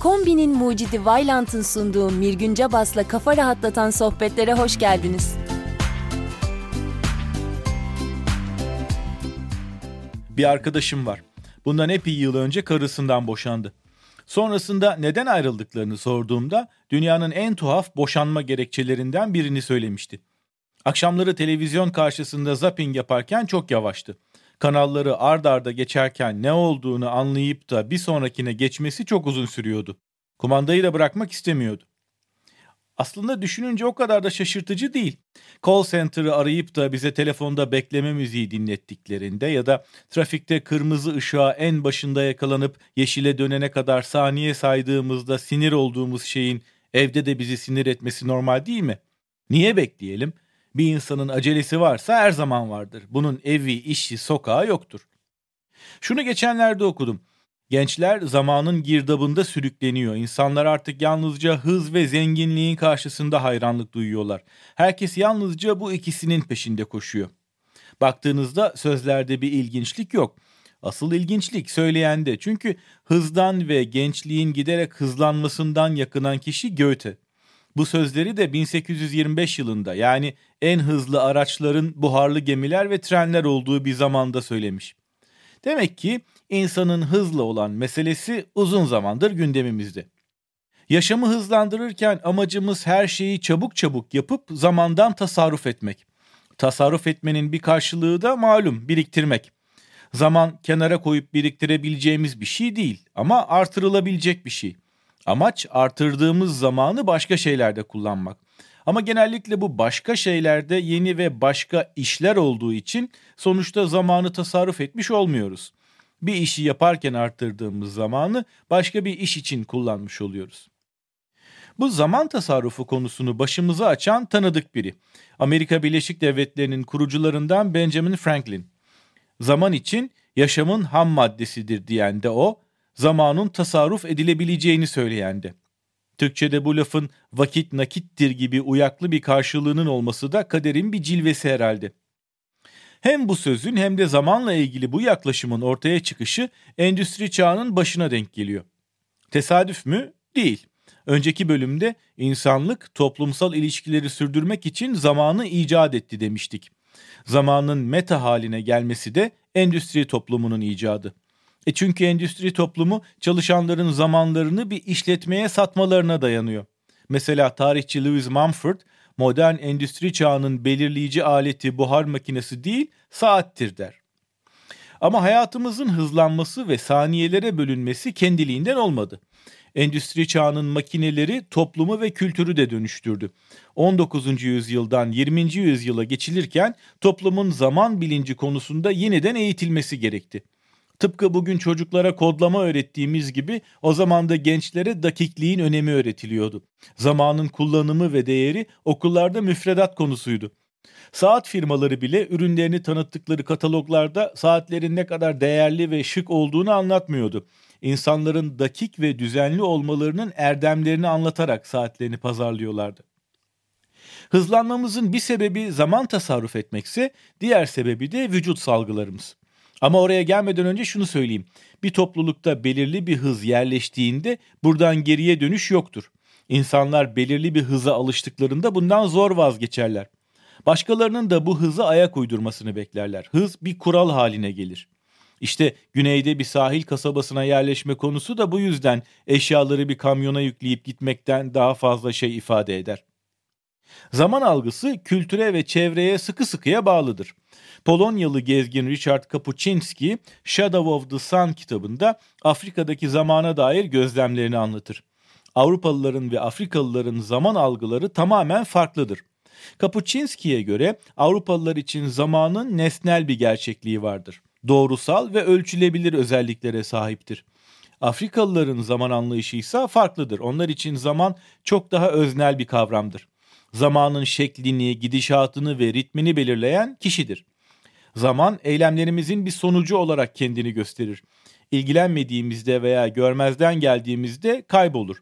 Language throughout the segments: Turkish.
Kombinin mucidi Vailant'ın sunduğu Mirgün Bas'la kafa rahatlatan sohbetlere hoş geldiniz. Bir arkadaşım var. Bundan epey yıl önce karısından boşandı. Sonrasında neden ayrıldıklarını sorduğumda dünyanın en tuhaf boşanma gerekçelerinden birini söylemişti. Akşamları televizyon karşısında zapping yaparken çok yavaştı. Kanalları ard arda geçerken ne olduğunu anlayıp da bir sonrakine geçmesi çok uzun sürüyordu. Kumandayı da bırakmak istemiyordu. Aslında düşününce o kadar da şaşırtıcı değil. Call center'ı arayıp da bize telefonda bekleme müziği dinlettiklerinde ya da trafikte kırmızı ışığa en başında yakalanıp yeşile dönene kadar saniye saydığımızda sinir olduğumuz şeyin evde de bizi sinir etmesi normal değil mi? Niye bekleyelim? Bir insanın acelesi varsa her zaman vardır. Bunun evi, işi, sokağı yoktur. Şunu geçenlerde okudum. Gençler zamanın girdabında sürükleniyor. İnsanlar artık yalnızca hız ve zenginliğin karşısında hayranlık duyuyorlar. Herkes yalnızca bu ikisinin peşinde koşuyor. Baktığınızda sözlerde bir ilginçlik yok. Asıl ilginçlik söyleyende. Çünkü hızdan ve gençliğin giderek hızlanmasından yakınan kişi Goethe. Bu sözleri de 1825 yılında yani en hızlı araçların buharlı gemiler ve trenler olduğu bir zamanda söylemiş. Demek ki insanın hızla olan meselesi uzun zamandır gündemimizde. Yaşamı hızlandırırken amacımız her şeyi çabuk çabuk yapıp zamandan tasarruf etmek. Tasarruf etmenin bir karşılığı da malum biriktirmek. Zaman kenara koyup biriktirebileceğimiz bir şey değil ama artırılabilecek bir şey. Amaç artırdığımız zamanı başka şeylerde kullanmak. Ama genellikle bu başka şeylerde yeni ve başka işler olduğu için sonuçta zamanı tasarruf etmiş olmuyoruz. Bir işi yaparken arttırdığımız zamanı başka bir iş için kullanmış oluyoruz. Bu zaman tasarrufu konusunu başımıza açan tanıdık biri. Amerika Birleşik Devletleri'nin kurucularından Benjamin Franklin. Zaman için yaşamın ham maddesidir diyen de o, zamanın tasarruf edilebileceğini söyleyen de. Türkçe'de bu lafın vakit nakittir gibi uyaklı bir karşılığının olması da kaderin bir cilvesi herhalde. Hem bu sözün hem de zamanla ilgili bu yaklaşımın ortaya çıkışı endüstri çağının başına denk geliyor. Tesadüf mü? Değil. Önceki bölümde insanlık toplumsal ilişkileri sürdürmek için zamanı icat etti demiştik. Zamanın meta haline gelmesi de endüstri toplumunun icadı. E çünkü endüstri toplumu çalışanların zamanlarını bir işletmeye satmalarına dayanıyor. Mesela tarihçi Louis Mumford modern endüstri çağının belirleyici aleti buhar makinesi değil saattir der. Ama hayatımızın hızlanması ve saniyelere bölünmesi kendiliğinden olmadı. Endüstri çağının makineleri toplumu ve kültürü de dönüştürdü. 19. yüzyıldan 20. yüzyıla geçilirken toplumun zaman bilinci konusunda yeniden eğitilmesi gerekti. Tıpkı bugün çocuklara kodlama öğrettiğimiz gibi o zaman da gençlere dakikliğin önemi öğretiliyordu. Zamanın kullanımı ve değeri okullarda müfredat konusuydu. Saat firmaları bile ürünlerini tanıttıkları kataloglarda saatlerin ne kadar değerli ve şık olduğunu anlatmıyordu. İnsanların dakik ve düzenli olmalarının erdemlerini anlatarak saatlerini pazarlıyorlardı. Hızlanmamızın bir sebebi zaman tasarruf etmekse, diğer sebebi de vücut salgılarımız. Ama oraya gelmeden önce şunu söyleyeyim. Bir toplulukta belirli bir hız yerleştiğinde buradan geriye dönüş yoktur. İnsanlar belirli bir hıza alıştıklarında bundan zor vazgeçerler. Başkalarının da bu hızı ayak uydurmasını beklerler. Hız bir kural haline gelir. İşte güneyde bir sahil kasabasına yerleşme konusu da bu yüzden eşyaları bir kamyona yükleyip gitmekten daha fazla şey ifade eder. Zaman algısı kültüre ve çevreye sıkı sıkıya bağlıdır. Polonyalı gezgin Richard Kapuczynski, Shadow of the Sun kitabında Afrika'daki zamana dair gözlemlerini anlatır. Avrupalıların ve Afrikalıların zaman algıları tamamen farklıdır. Kapuczynski'ye göre Avrupalılar için zamanın nesnel bir gerçekliği vardır. Doğrusal ve ölçülebilir özelliklere sahiptir. Afrikalıların zaman anlayışı ise farklıdır. Onlar için zaman çok daha öznel bir kavramdır. Zamanın şeklini, gidişatını ve ritmini belirleyen kişidir. Zaman eylemlerimizin bir sonucu olarak kendini gösterir. İlgilenmediğimizde veya görmezden geldiğimizde kaybolur.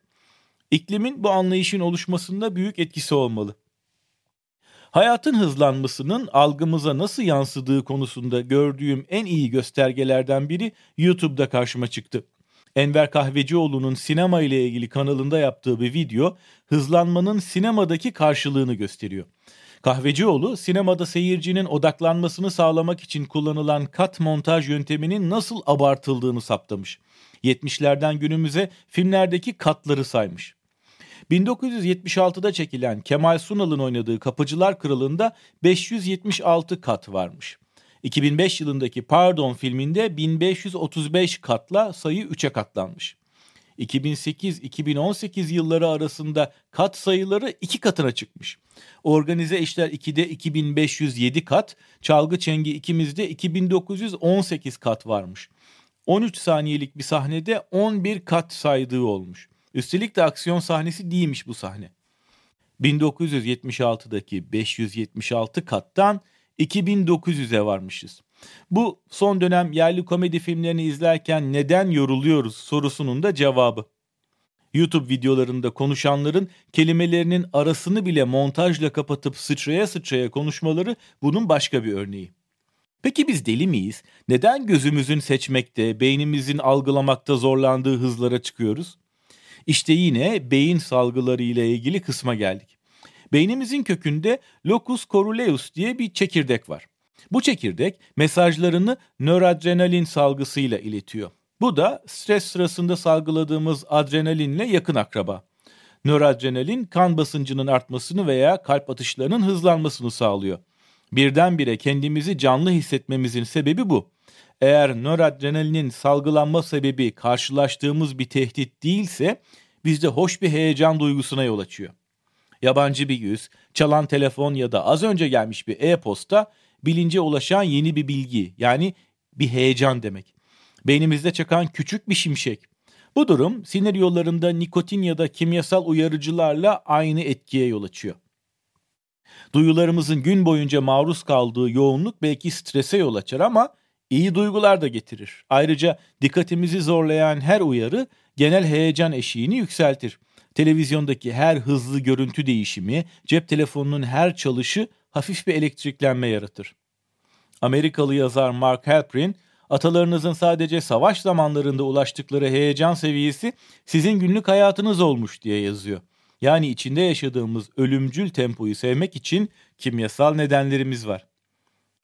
İklimin bu anlayışın oluşmasında büyük etkisi olmalı. Hayatın hızlanmasının algımıza nasıl yansıdığı konusunda gördüğüm en iyi göstergelerden biri YouTube'da karşıma çıktı. Enver Kahvecioğlu'nun sinema ile ilgili kanalında yaptığı bir video hızlanmanın sinemadaki karşılığını gösteriyor. Kahvecioğlu sinemada seyircinin odaklanmasını sağlamak için kullanılan kat montaj yönteminin nasıl abartıldığını saptamış. 70'lerden günümüze filmlerdeki katları saymış. 1976'da çekilen Kemal Sunal'ın oynadığı Kapıcılar Kralı'nda 576 kat varmış. 2005 yılındaki Pardon filminde 1535 katla sayı 3'e katlanmış. 2008-2018 yılları arasında kat sayıları iki katına çıkmış. Organize işler 2'de 2507 kat, çalgı çengi ikimizde 2918 kat varmış. 13 saniyelik bir sahnede 11 kat saydığı olmuş. Üstelik de aksiyon sahnesi değilmiş bu sahne. 1976'daki 576 kattan 2900'e varmışız. Bu son dönem yerli komedi filmlerini izlerken neden yoruluyoruz sorusunun da cevabı. YouTube videolarında konuşanların kelimelerinin arasını bile montajla kapatıp sıçraya sıçraya konuşmaları bunun başka bir örneği. Peki biz deli miyiz? Neden gözümüzün seçmekte, beynimizin algılamakta zorlandığı hızlara çıkıyoruz? İşte yine beyin salgıları ile ilgili kısma geldik. Beynimizin kökünde locus coruleus diye bir çekirdek var. Bu çekirdek mesajlarını nöradrenalin salgısıyla iletiyor. Bu da stres sırasında salgıladığımız adrenalinle yakın akraba. Nöradrenalin kan basıncının artmasını veya kalp atışlarının hızlanmasını sağlıyor. Birdenbire kendimizi canlı hissetmemizin sebebi bu. Eğer nöradrenalinin salgılanma sebebi karşılaştığımız bir tehdit değilse bizde hoş bir heyecan duygusuna yol açıyor. Yabancı bir yüz, çalan telefon ya da az önce gelmiş bir e-posta bilince ulaşan yeni bir bilgi yani bir heyecan demek. Beynimizde çakan küçük bir şimşek. Bu durum sinir yollarında nikotin ya da kimyasal uyarıcılarla aynı etkiye yol açıyor. Duyularımızın gün boyunca maruz kaldığı yoğunluk belki strese yol açar ama iyi duygular da getirir. Ayrıca dikkatimizi zorlayan her uyarı genel heyecan eşiğini yükseltir. Televizyondaki her hızlı görüntü değişimi, cep telefonunun her çalışı hafif bir elektriklenme yaratır. Amerikalı yazar Mark Halperin, atalarınızın sadece savaş zamanlarında ulaştıkları heyecan seviyesi sizin günlük hayatınız olmuş diye yazıyor. Yani içinde yaşadığımız ölümcül tempoyu sevmek için kimyasal nedenlerimiz var.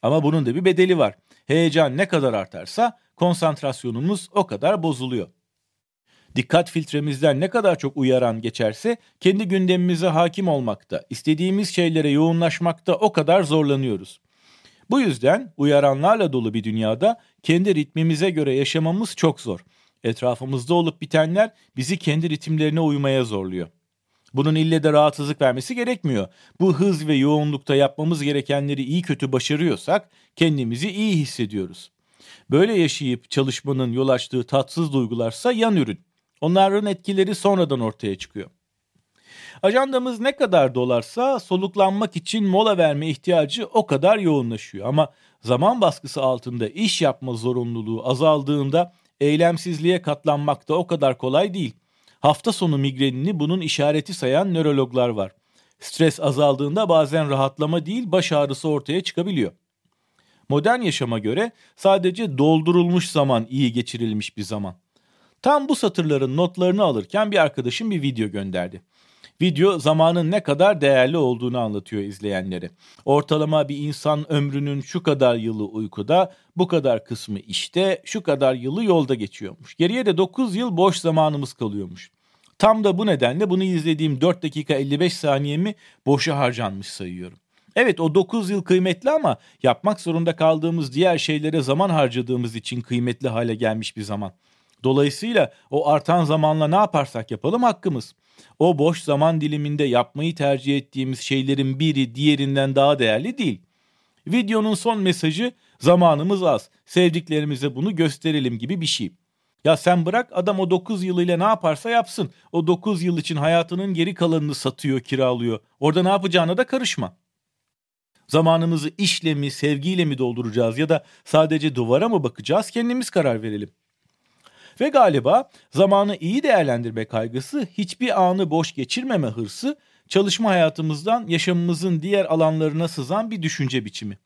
Ama bunun da bir bedeli var. Heyecan ne kadar artarsa konsantrasyonumuz o kadar bozuluyor. Dikkat filtremizden ne kadar çok uyaran geçerse kendi gündemimize hakim olmakta, istediğimiz şeylere yoğunlaşmakta o kadar zorlanıyoruz. Bu yüzden uyaranlarla dolu bir dünyada kendi ritmimize göre yaşamamız çok zor. Etrafımızda olup bitenler bizi kendi ritimlerine uymaya zorluyor. Bunun ille de rahatsızlık vermesi gerekmiyor. Bu hız ve yoğunlukta yapmamız gerekenleri iyi kötü başarıyorsak kendimizi iyi hissediyoruz. Böyle yaşayıp çalışmanın yol açtığı tatsız duygularsa yan ürün. Onların etkileri sonradan ortaya çıkıyor. Ajandamız ne kadar dolarsa soluklanmak için mola verme ihtiyacı o kadar yoğunlaşıyor. Ama zaman baskısı altında iş yapma zorunluluğu azaldığında eylemsizliğe katlanmak da o kadar kolay değil. Hafta sonu migrenini bunun işareti sayan nörologlar var. Stres azaldığında bazen rahatlama değil baş ağrısı ortaya çıkabiliyor. Modern yaşama göre sadece doldurulmuş zaman iyi geçirilmiş bir zaman. Tam bu satırların notlarını alırken bir arkadaşım bir video gönderdi. Video zamanın ne kadar değerli olduğunu anlatıyor izleyenlere. Ortalama bir insan ömrünün şu kadar yılı uykuda, bu kadar kısmı işte, şu kadar yılı yolda geçiyormuş. Geriye de 9 yıl boş zamanımız kalıyormuş. Tam da bu nedenle bunu izlediğim 4 dakika 55 saniyemi boşa harcanmış sayıyorum. Evet o 9 yıl kıymetli ama yapmak zorunda kaldığımız diğer şeylere zaman harcadığımız için kıymetli hale gelmiş bir zaman. Dolayısıyla o artan zamanla ne yaparsak yapalım hakkımız. O boş zaman diliminde yapmayı tercih ettiğimiz şeylerin biri diğerinden daha değerli değil. Videonun son mesajı zamanımız az. Sevdiklerimize bunu gösterelim gibi bir şey. Ya sen bırak adam o 9 yılıyla ne yaparsa yapsın. O 9 yıl için hayatının geri kalanını satıyor, kiralıyor. Orada ne yapacağına da karışma. Zamanımızı işle mi, sevgiyle mi dolduracağız ya da sadece duvara mı bakacağız kendimiz karar verelim. Ve galiba zamanı iyi değerlendirme kaygısı, hiçbir anı boş geçirmeme hırsı, çalışma hayatımızdan yaşamımızın diğer alanlarına sızan bir düşünce biçimi.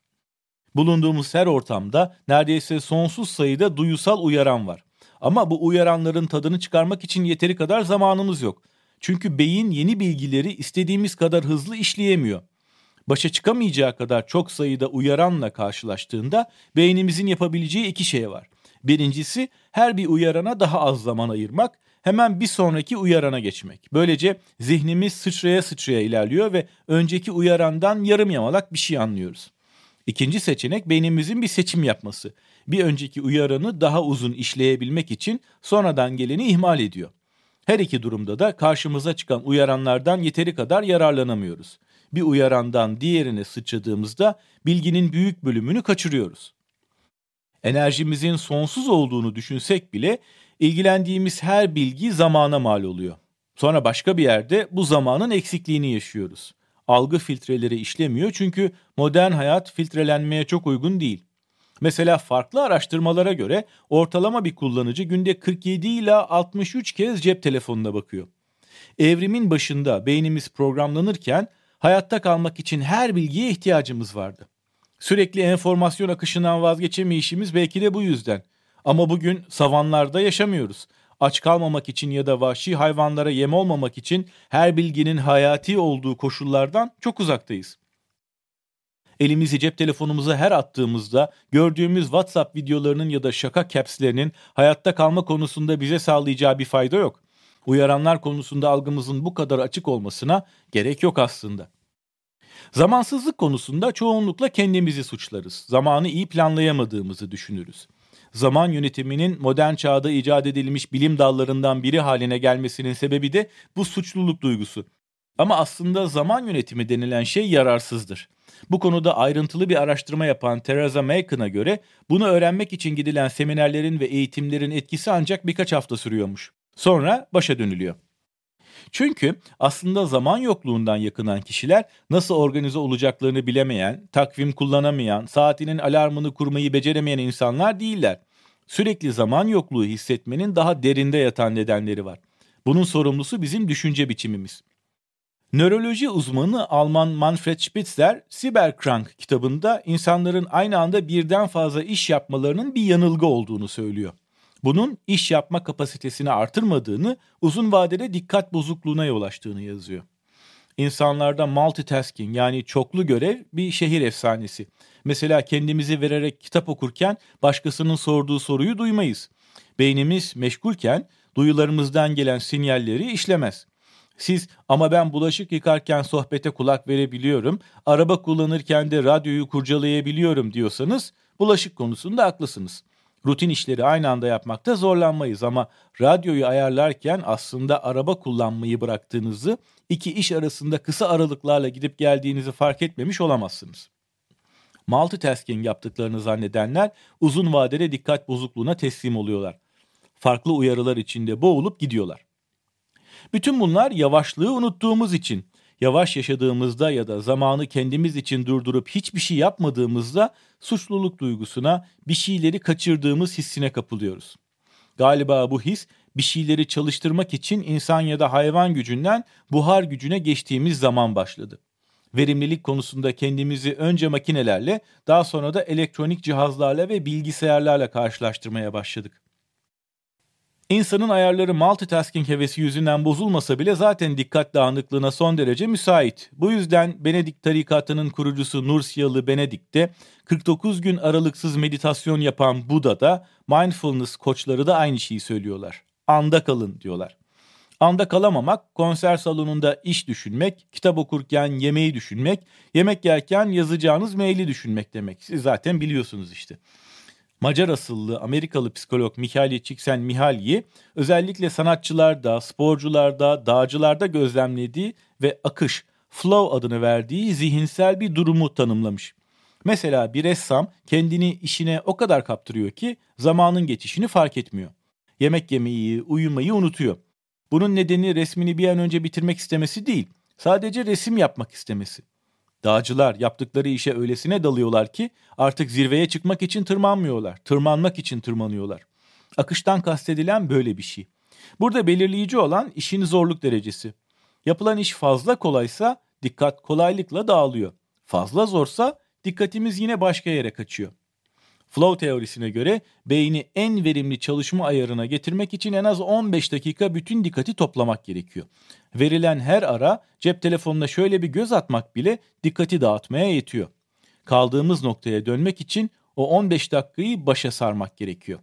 Bulunduğumuz her ortamda neredeyse sonsuz sayıda duyusal uyaran var. Ama bu uyaranların tadını çıkarmak için yeteri kadar zamanımız yok. Çünkü beyin yeni bilgileri istediğimiz kadar hızlı işleyemiyor. Başa çıkamayacağı kadar çok sayıda uyaranla karşılaştığında beynimizin yapabileceği iki şey var. Birincisi her bir uyarana daha az zaman ayırmak, hemen bir sonraki uyarana geçmek. Böylece zihnimiz sıçraya sıçraya ilerliyor ve önceki uyarandan yarım yamalak bir şey anlıyoruz. İkinci seçenek beynimizin bir seçim yapması. Bir önceki uyaranı daha uzun işleyebilmek için sonradan geleni ihmal ediyor. Her iki durumda da karşımıza çıkan uyaranlardan yeteri kadar yararlanamıyoruz. Bir uyarandan diğerine sıçradığımızda bilginin büyük bölümünü kaçırıyoruz. Enerjimizin sonsuz olduğunu düşünsek bile ilgilendiğimiz her bilgi zamana mal oluyor. Sonra başka bir yerde bu zamanın eksikliğini yaşıyoruz. Algı filtreleri işlemiyor çünkü modern hayat filtrelenmeye çok uygun değil. Mesela farklı araştırmalara göre ortalama bir kullanıcı günde 47 ila 63 kez cep telefonuna bakıyor. Evrimin başında beynimiz programlanırken hayatta kalmak için her bilgiye ihtiyacımız vardı. Sürekli enformasyon akışından vazgeçemeyişimiz belki de bu yüzden. Ama bugün savanlarda yaşamıyoruz. Aç kalmamak için ya da vahşi hayvanlara yem olmamak için her bilginin hayati olduğu koşullardan çok uzaktayız. Elimizi cep telefonumuza her attığımızda gördüğümüz WhatsApp videolarının ya da şaka capslerinin hayatta kalma konusunda bize sağlayacağı bir fayda yok. Uyaranlar konusunda algımızın bu kadar açık olmasına gerek yok aslında. Zamansızlık konusunda çoğunlukla kendimizi suçlarız. Zamanı iyi planlayamadığımızı düşünürüz. Zaman yönetiminin modern çağda icat edilmiş bilim dallarından biri haline gelmesinin sebebi de bu suçluluk duygusu. Ama aslında zaman yönetimi denilen şey yararsızdır. Bu konuda ayrıntılı bir araştırma yapan Theresa Macon'a göre bunu öğrenmek için gidilen seminerlerin ve eğitimlerin etkisi ancak birkaç hafta sürüyormuş. Sonra başa dönülüyor. Çünkü aslında zaman yokluğundan yakınan kişiler nasıl organize olacaklarını bilemeyen, takvim kullanamayan, saatinin alarmını kurmayı beceremeyen insanlar değiller. Sürekli zaman yokluğu hissetmenin daha derinde yatan nedenleri var. Bunun sorumlusu bizim düşünce biçimimiz. Nöroloji uzmanı Alman Manfred Spitzer, Cyberkrank kitabında insanların aynı anda birden fazla iş yapmalarının bir yanılgı olduğunu söylüyor. Bunun iş yapma kapasitesini artırmadığını, uzun vadede dikkat bozukluğuna yol açtığını yazıyor. İnsanlarda multitasking yani çoklu görev bir şehir efsanesi. Mesela kendimizi vererek kitap okurken başkasının sorduğu soruyu duymayız. Beynimiz meşgulken duyularımızdan gelen sinyalleri işlemez. Siz ama ben bulaşık yıkarken sohbete kulak verebiliyorum, araba kullanırken de radyoyu kurcalayabiliyorum diyorsanız bulaşık konusunda haklısınız. Rutin işleri aynı anda yapmakta zorlanmayız ama radyoyu ayarlarken aslında araba kullanmayı bıraktığınızı, iki iş arasında kısa aralıklarla gidip geldiğinizi fark etmemiş olamazsınız. Multitasking yaptıklarını zannedenler uzun vadede dikkat bozukluğuna teslim oluyorlar. Farklı uyarılar içinde boğulup gidiyorlar. Bütün bunlar yavaşlığı unuttuğumuz için yavaş yaşadığımızda ya da zamanı kendimiz için durdurup hiçbir şey yapmadığımızda suçluluk duygusuna, bir şeyleri kaçırdığımız hissine kapılıyoruz. Galiba bu his bir şeyleri çalıştırmak için insan ya da hayvan gücünden buhar gücüne geçtiğimiz zaman başladı. Verimlilik konusunda kendimizi önce makinelerle, daha sonra da elektronik cihazlarla ve bilgisayarlarla karşılaştırmaya başladık. İnsanın ayarları multitasking hevesi yüzünden bozulmasa bile zaten dikkat dağınıklığına son derece müsait. Bu yüzden Benedik tarikatının kurucusu Nursiyalı Benedik de 49 gün aralıksız meditasyon yapan Buda da mindfulness koçları da aynı şeyi söylüyorlar. Anda kalın diyorlar. Anda kalamamak, konser salonunda iş düşünmek, kitap okurken yemeği düşünmek, yemek yerken yazacağınız maili düşünmek demek. Siz zaten biliyorsunuz işte. Macar asıllı Amerikalı psikolog Mihaly Csikszentmihalyi özellikle sanatçılarda, sporcularda, dağcılarda gözlemlediği ve akış, flow adını verdiği zihinsel bir durumu tanımlamış. Mesela bir ressam kendini işine o kadar kaptırıyor ki zamanın geçişini fark etmiyor. Yemek yemeyi, uyumayı unutuyor. Bunun nedeni resmini bir an önce bitirmek istemesi değil, sadece resim yapmak istemesi. Dağcılar yaptıkları işe öylesine dalıyorlar ki artık zirveye çıkmak için tırmanmıyorlar. Tırmanmak için tırmanıyorlar. Akıştan kastedilen böyle bir şey. Burada belirleyici olan işin zorluk derecesi. Yapılan iş fazla kolaysa dikkat kolaylıkla dağılıyor. Fazla zorsa dikkatimiz yine başka yere kaçıyor. Flow teorisine göre beyni en verimli çalışma ayarına getirmek için en az 15 dakika bütün dikkati toplamak gerekiyor. Verilen her ara cep telefonuna şöyle bir göz atmak bile dikkati dağıtmaya yetiyor. Kaldığımız noktaya dönmek için o 15 dakikayı başa sarmak gerekiyor.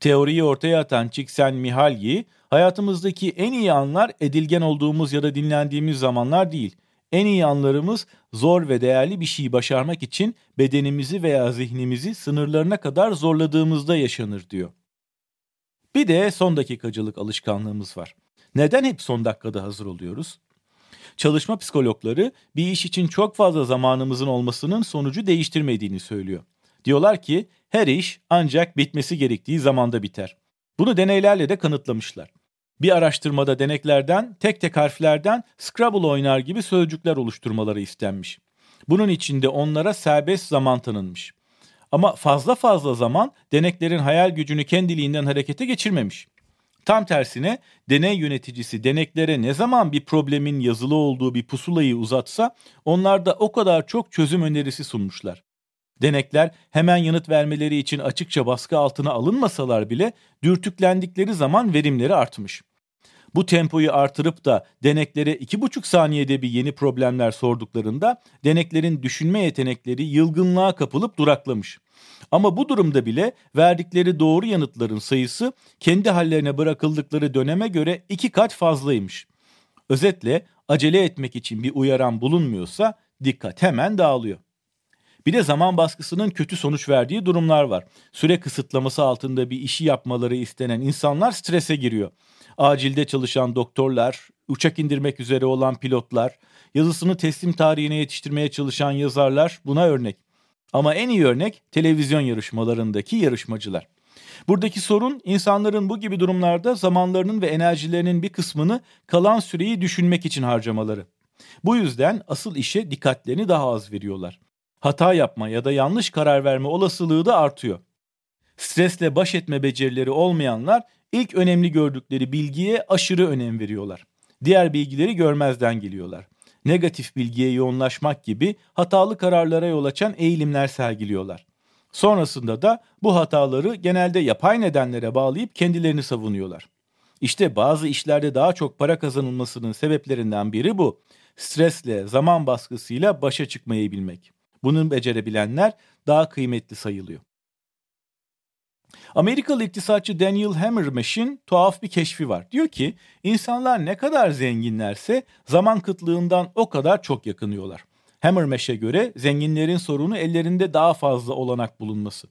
Teoriyi ortaya atan Csikszentmihalyi, hayatımızdaki en iyi anlar edilgen olduğumuz ya da dinlendiğimiz zamanlar değil. En iyi anlarımız zor ve değerli bir şeyi başarmak için bedenimizi veya zihnimizi sınırlarına kadar zorladığımızda yaşanır diyor. Bir de son dakikacılık alışkanlığımız var. Neden hep son dakikada hazır oluyoruz? Çalışma psikologları bir iş için çok fazla zamanımızın olmasının sonucu değiştirmediğini söylüyor. Diyorlar ki her iş ancak bitmesi gerektiği zamanda biter. Bunu deneylerle de kanıtlamışlar. Bir araştırmada deneklerden tek tek harflerden Scrabble oynar gibi sözcükler oluşturmaları istenmiş. Bunun içinde onlara serbest zaman tanınmış. Ama fazla fazla zaman deneklerin hayal gücünü kendiliğinden harekete geçirmemiş. Tam tersine deney yöneticisi deneklere ne zaman bir problemin yazılı olduğu bir pusulayı uzatsa onlarda o kadar çok çözüm önerisi sunmuşlar. Denekler hemen yanıt vermeleri için açıkça baskı altına alınmasalar bile dürtüklendikleri zaman verimleri artmış. Bu tempoyu artırıp da deneklere iki buçuk saniyede bir yeni problemler sorduklarında deneklerin düşünme yetenekleri yılgınlığa kapılıp duraklamış. Ama bu durumda bile verdikleri doğru yanıtların sayısı kendi hallerine bırakıldıkları döneme göre iki kat fazlaymış. Özetle acele etmek için bir uyaran bulunmuyorsa dikkat hemen dağılıyor. Bir de zaman baskısının kötü sonuç verdiği durumlar var. Süre kısıtlaması altında bir işi yapmaları istenen insanlar strese giriyor. Acilde çalışan doktorlar, uçak indirmek üzere olan pilotlar, yazısını teslim tarihine yetiştirmeye çalışan yazarlar buna örnek. Ama en iyi örnek televizyon yarışmalarındaki yarışmacılar. Buradaki sorun insanların bu gibi durumlarda zamanlarının ve enerjilerinin bir kısmını kalan süreyi düşünmek için harcamaları. Bu yüzden asıl işe dikkatlerini daha az veriyorlar. Hata yapma ya da yanlış karar verme olasılığı da artıyor. Stresle baş etme becerileri olmayanlar ilk önemli gördükleri bilgiye aşırı önem veriyorlar. Diğer bilgileri görmezden geliyorlar. Negatif bilgiye yoğunlaşmak gibi hatalı kararlara yol açan eğilimler sergiliyorlar. Sonrasında da bu hataları genelde yapay nedenlere bağlayıp kendilerini savunuyorlar. İşte bazı işlerde daha çok para kazanılmasının sebeplerinden biri bu. Stresle, zaman baskısıyla başa çıkmayı bilmek. Bunu becerebilenler daha kıymetli sayılıyor. Amerikalı iktisatçı Daniel Hammermash'in tuhaf bir keşfi var. Diyor ki insanlar ne kadar zenginlerse zaman kıtlığından o kadar çok yakınıyorlar. Hammermash'e göre zenginlerin sorunu ellerinde daha fazla olanak bulunması.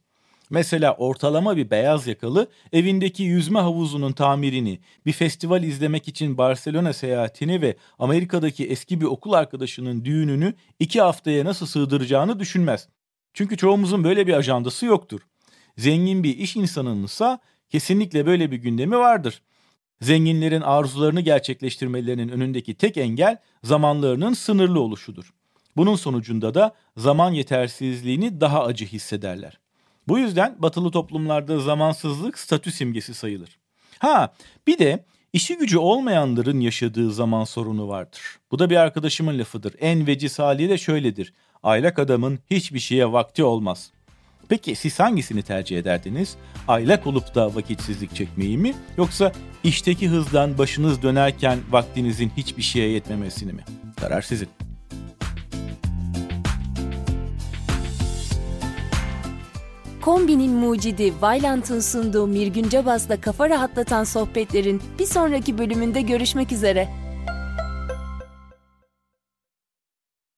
Mesela ortalama bir beyaz yakalı evindeki yüzme havuzunun tamirini, bir festival izlemek için Barcelona seyahatini ve Amerika'daki eski bir okul arkadaşının düğününü iki haftaya nasıl sığdıracağını düşünmez. Çünkü çoğumuzun böyle bir ajandası yoktur. Zengin bir iş insanınınsa kesinlikle böyle bir gündemi vardır. Zenginlerin arzularını gerçekleştirmelerinin önündeki tek engel zamanlarının sınırlı oluşudur. Bunun sonucunda da zaman yetersizliğini daha acı hissederler. Bu yüzden batılı toplumlarda zamansızlık statü simgesi sayılır. Ha bir de işi gücü olmayanların yaşadığı zaman sorunu vardır. Bu da bir arkadaşımın lafıdır. En veciz hali de şöyledir. Aylak adamın hiçbir şeye vakti olmaz. Peki siz hangisini tercih ederdiniz? Aylak olup da vakitsizlik çekmeyi mi? Yoksa işteki hızdan başınız dönerken vaktinizin hiçbir şeye yetmemesini mi? Karar sizin. Kombinin mucidi Vailant'ın sunduğu Mirgün Cabas'la kafa rahatlatan sohbetlerin bir sonraki bölümünde görüşmek üzere.